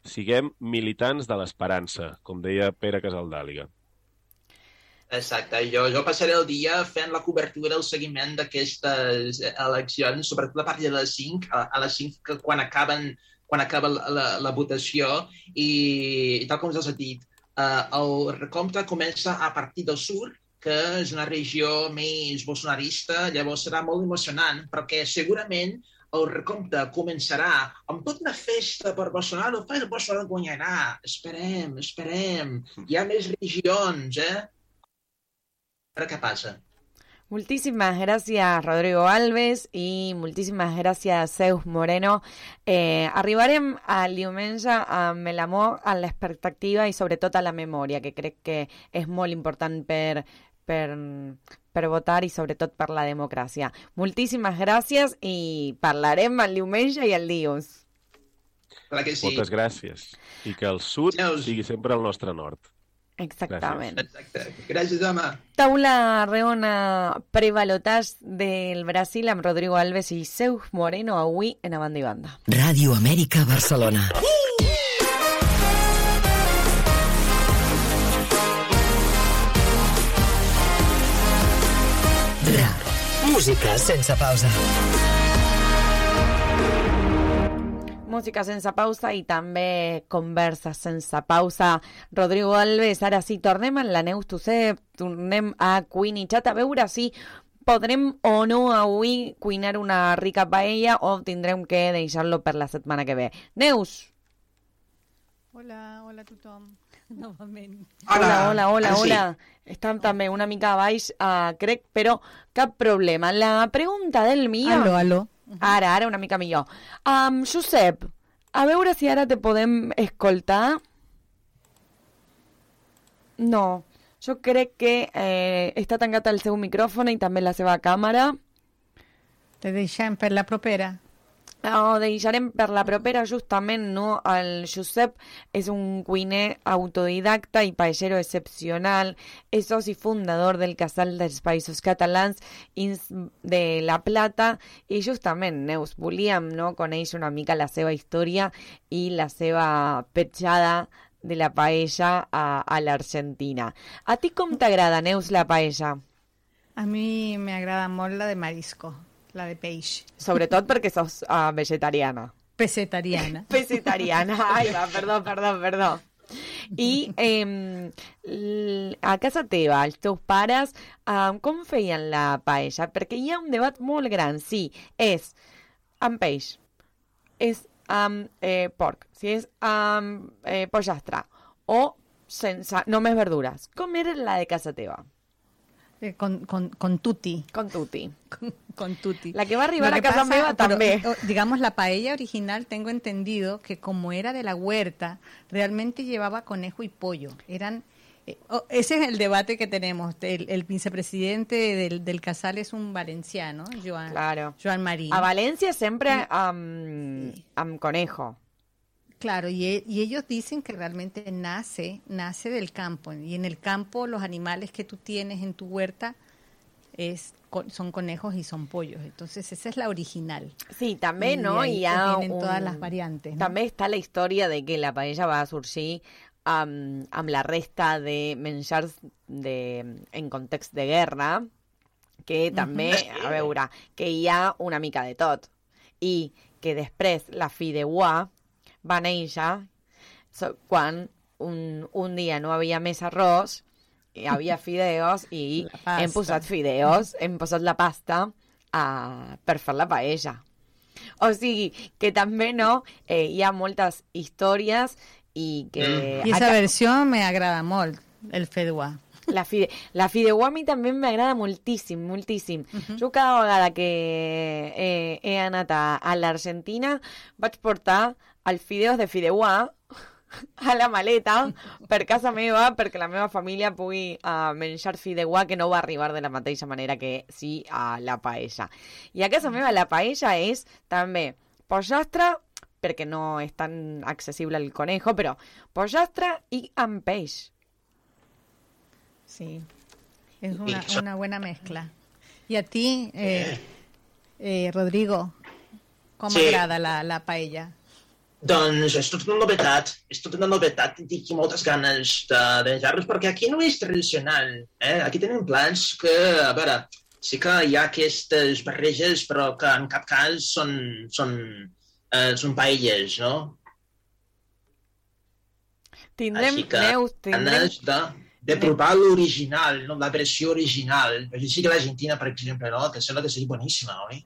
siguem militants de l'esperança, com deia Pere Casaldàliga. Exacte. Jo, jo passaré el dia fent la cobertura del seguiment d'aquestes eleccions, sobretot a partir de les 5, a, a les 5 que quan acaben quan acaba la, la, la votació i, i tal com us has dit, eh, el recompte comença a partir del sud, que és una regió més bolsonarista, llavors serà molt emocionant, perquè segurament el recompte començarà amb tota una festa per Bolsonaro, però Bolsonaro guanyarà. Esperem, esperem. Hi ha més regions, eh? Ara què passa? Muchísimas gracias Rodrigo Alves i moltíssimes gràcies Zeus Moreno. Eh, arribarem al diumenge amb l'amor, a l'expectativa i sobretot a la memòria, que crec que és molt important per, per, per votar i sobretot per la democràcia. Moltíssimes gràcies i parlarem el diumenge i el dilluns. Clar que sí. Moltes gràcies. I que el sud sigui sempre el nostre nord. Exactament. Exacte. Gràcies, home. Taula reona prevalotage del Brasil amb Rodrigo Alves i Zeus Moreno avui en A Banda i Banda. Ràdio Amèrica Barcelona. RAR. Música sense pausa. Música sense pausa i també converses sense pausa. Rodrigo Alves, ara sí, tornem en la Neus Tussé, tornem a Queenie Chat a veure si podrem o no avui cuinar una rica paella o tindrem que deixar-lo per la setmana que ve. Neus! Hola, hola a tothom, novament. Hola, hola, hola, sí. hola. Estan també una mica baix, uh, crec, però cap problema. La pregunta del millor... Aló, aló. Ara, ara una mica millor. Um, Josep, a veure si ara te podem escoltar. No, jo crec que eh, està tancat el seu micròfon i també la seva càmera. Te deixem per la propera. Ho deixarem per la propera justament, no? El Josep és un cuiner autodidacta i paellero excepcional, és soci fundador del Casal dels Països Catalans de La Plata i justament, Neus, volíem no, conèixer una mica la seva història i la seva petjada de la paella a, a l'Argentina. A ti com t'agrada, Neus, la paella? A mi m'agrada molt la de marisco, la de peix. Sobretot perquè sos uh, vegetariana. Pesetariana. Vegetariana. Ai, va, perdó, perdó, perdó. I eh, l- a casa teva, els teus pares, eh, com feien la paella? Perquè hi ha un debat molt gran. Sí, és amb peix, és amb eh, porc, si és amb eh, pollastre o sense, només verdures. Com era la de casa teva? Eh, Con, con, con tutti. Con tutti. Con, con tutti. La que va a arribar a casa meva també. o- digamos, la paella original, tengo entendido que como era de la huerta, realmente llevaba conejo y pollo. Eran... eh, oh, ese es el debate que tenemos. El, el vicepresidente del, del Casal es un valenciano, Joan, Claro. Joan Marín. A amb, amb conejo. Claro, y, e- y ellos dicen que realmente nace, nace del campo. Y en el campo los animales que tú tienes en tu huerta es, son conejos y son pollos. Entonces esa es la original. Sí, també, I no? vienen un... todas las variantes, no? També està la història de que la paella va amb, amb la resta de menjars de, en context de guerra, que també, Mhm. a veure, que hi ha una mica de tot. I que després la fideuà va néixer quan un, un dia no havia més arròs, hi havia fideos i hem posat fideos, hem posat la pasta a, per fer la paella. O sigui, que també no, eh, hi ha moltes històries i que... Y esa acá- versión me agrada molt, el fedua. la, fide, la fideuà a mi també m'agrada moltíssim, moltíssim. Jo cada vegada que he, he anat a, a l'Argentina vaig portar els fideos de fideuà a la maleta per casa meva perquè la meva família pugui uh, menjar fideuà que no va arribar de la mateixa manera que sí a la paella. I a casa meva la paella és també pollastre perquè no és tan accessible el conejo, però pollastre i amb peix. Sí, es una, buena mezcla. Y a ti, eh, eh, Rodrigo, ¿cómo Sí. agrada la, la paella? Doncs és tota una novetat, és tota una novetat i tinc moltes ganes de, de menjar-los perquè aquí no és tradicional. Eh? Aquí tenim plats que, a veure, sí que hi ha aquestes barreges però que en cap cas són, són, eh, són paelles, no? Tindrem, Així que Neus, tindrem... ganes de, de provar l'original, no? la versió original. Així que l'Argentina, per exemple, no? que sembla que sigui boníssima, oi?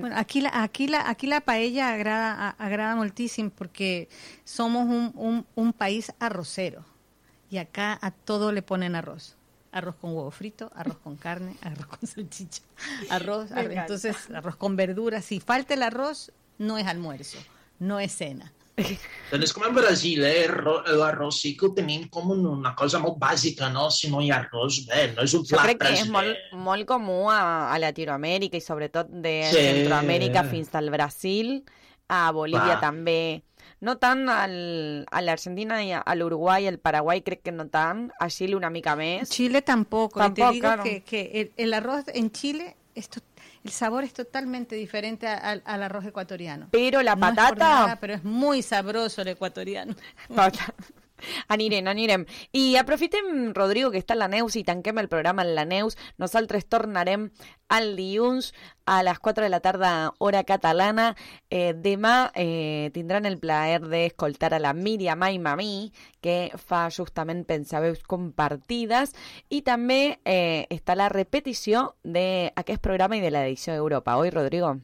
Bueno, aquí la, aquí la, aquí la paella agrada, agrada moltíssim porque somos un, un, un país arrocero y acá a todo le ponen arroz. Arroz con huevo frito, arroz con carne, arroz con salchicha, arroz, arroz entonces arroz con verduras. Si falta el arroz, no es almuerzo, no es cena. Doncs és com en Brasil, eh? l'arròs sí que ho tenim com una cosa molt bàsica, no? Si no hi ha arròs, bé, no és un plat Jo crec que és molt, molt comú a, a Latinoamèrica i sobretot de sí. Centroamèrica fins al Brasil, a Bolívia Clar. també. No tant al, a l'Argentina i a l'Uruguai, el Paraguai crec que no tant, a Chile una mica més. Chile tampoco, y te Tampoco, digo claro. que, que el, el arroz en Chile, es to- el sabor es totalmente diferente al, al arroz ecuatoriano. Pero la No es patata- nada, pero es muy sabroso el ecuatoriano. Anirem, anirem. I aprofitem, Rodrigo, que està la Neus i tanquem el programa en la Neus. Nosaltres tornarem el dilluns a les 4 de la tarda, hora catalana. Eh, demà eh, tindran el plaer d'escoltar a la Míriam Aimamí, que fa justament pensaveus compartides, i també eh, està la repetició d'aquest programa i de l'edició d'Europa. Oi, Rodrigo?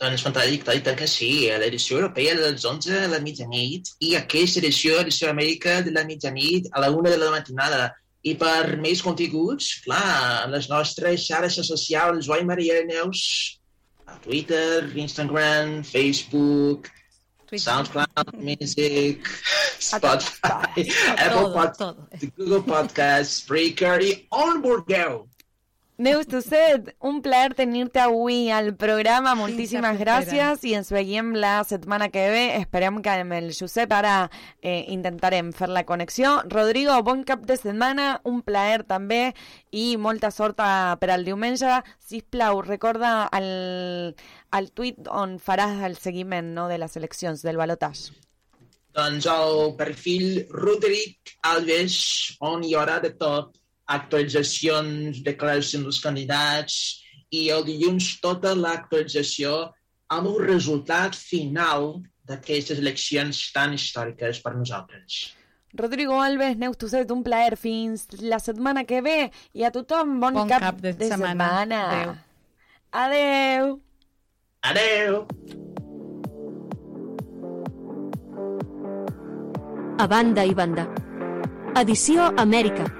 Doncs fantàstic, i tant que sí, a l'edició europea dels 11 a la mitjanit i aquesta edició, edició Amèrica de la mitjanit a la 1 de la matinada. I per més continguts, clar, a les nostres xarxes socials, Joan Maria Neus, a Twitter, Instagram, Facebook, SoundCloud, Music, Spotify, Apple Podcast, Google Podcast, Spreaker i on vulgueu. Neus Tusset, un plaer tenir-te avui al programa. Moltíssimes la gràcies i ens veiem la setmana que ve. Esperem que amb el Josep ara eh, intentarem fer la connexió. Rodrigo, bon cap de setmana, un plaer també i molta sort a- per al diumenge. Sisplau, recorda el, el tuit on faràs el seguiment no, de les eleccions, del balotatge. Doncs el perfil Roderic Alves, on hi haurà de tot, actualitzacions, declaracions dels candidats, i el dilluns tota l'actualització amb un resultat final d'aquestes eleccions tan històriques per nosaltres. Rodrigo Alves, Neus Tusset, un plaer. Fins la setmana que ve i a tothom bon, Bon cap, cap de setmana. setmana. Adéu. Adeu. Adeu! A banda i banda. Edició Amèrica.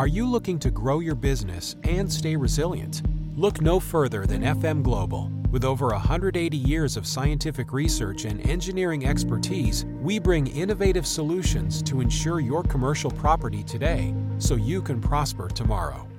Are you looking to grow your business and stay resilient? Look no further than FM Global. With over 180 years of scientific research and engineering expertise, we bring innovative solutions to ensure your commercial property today so you can prosper tomorrow.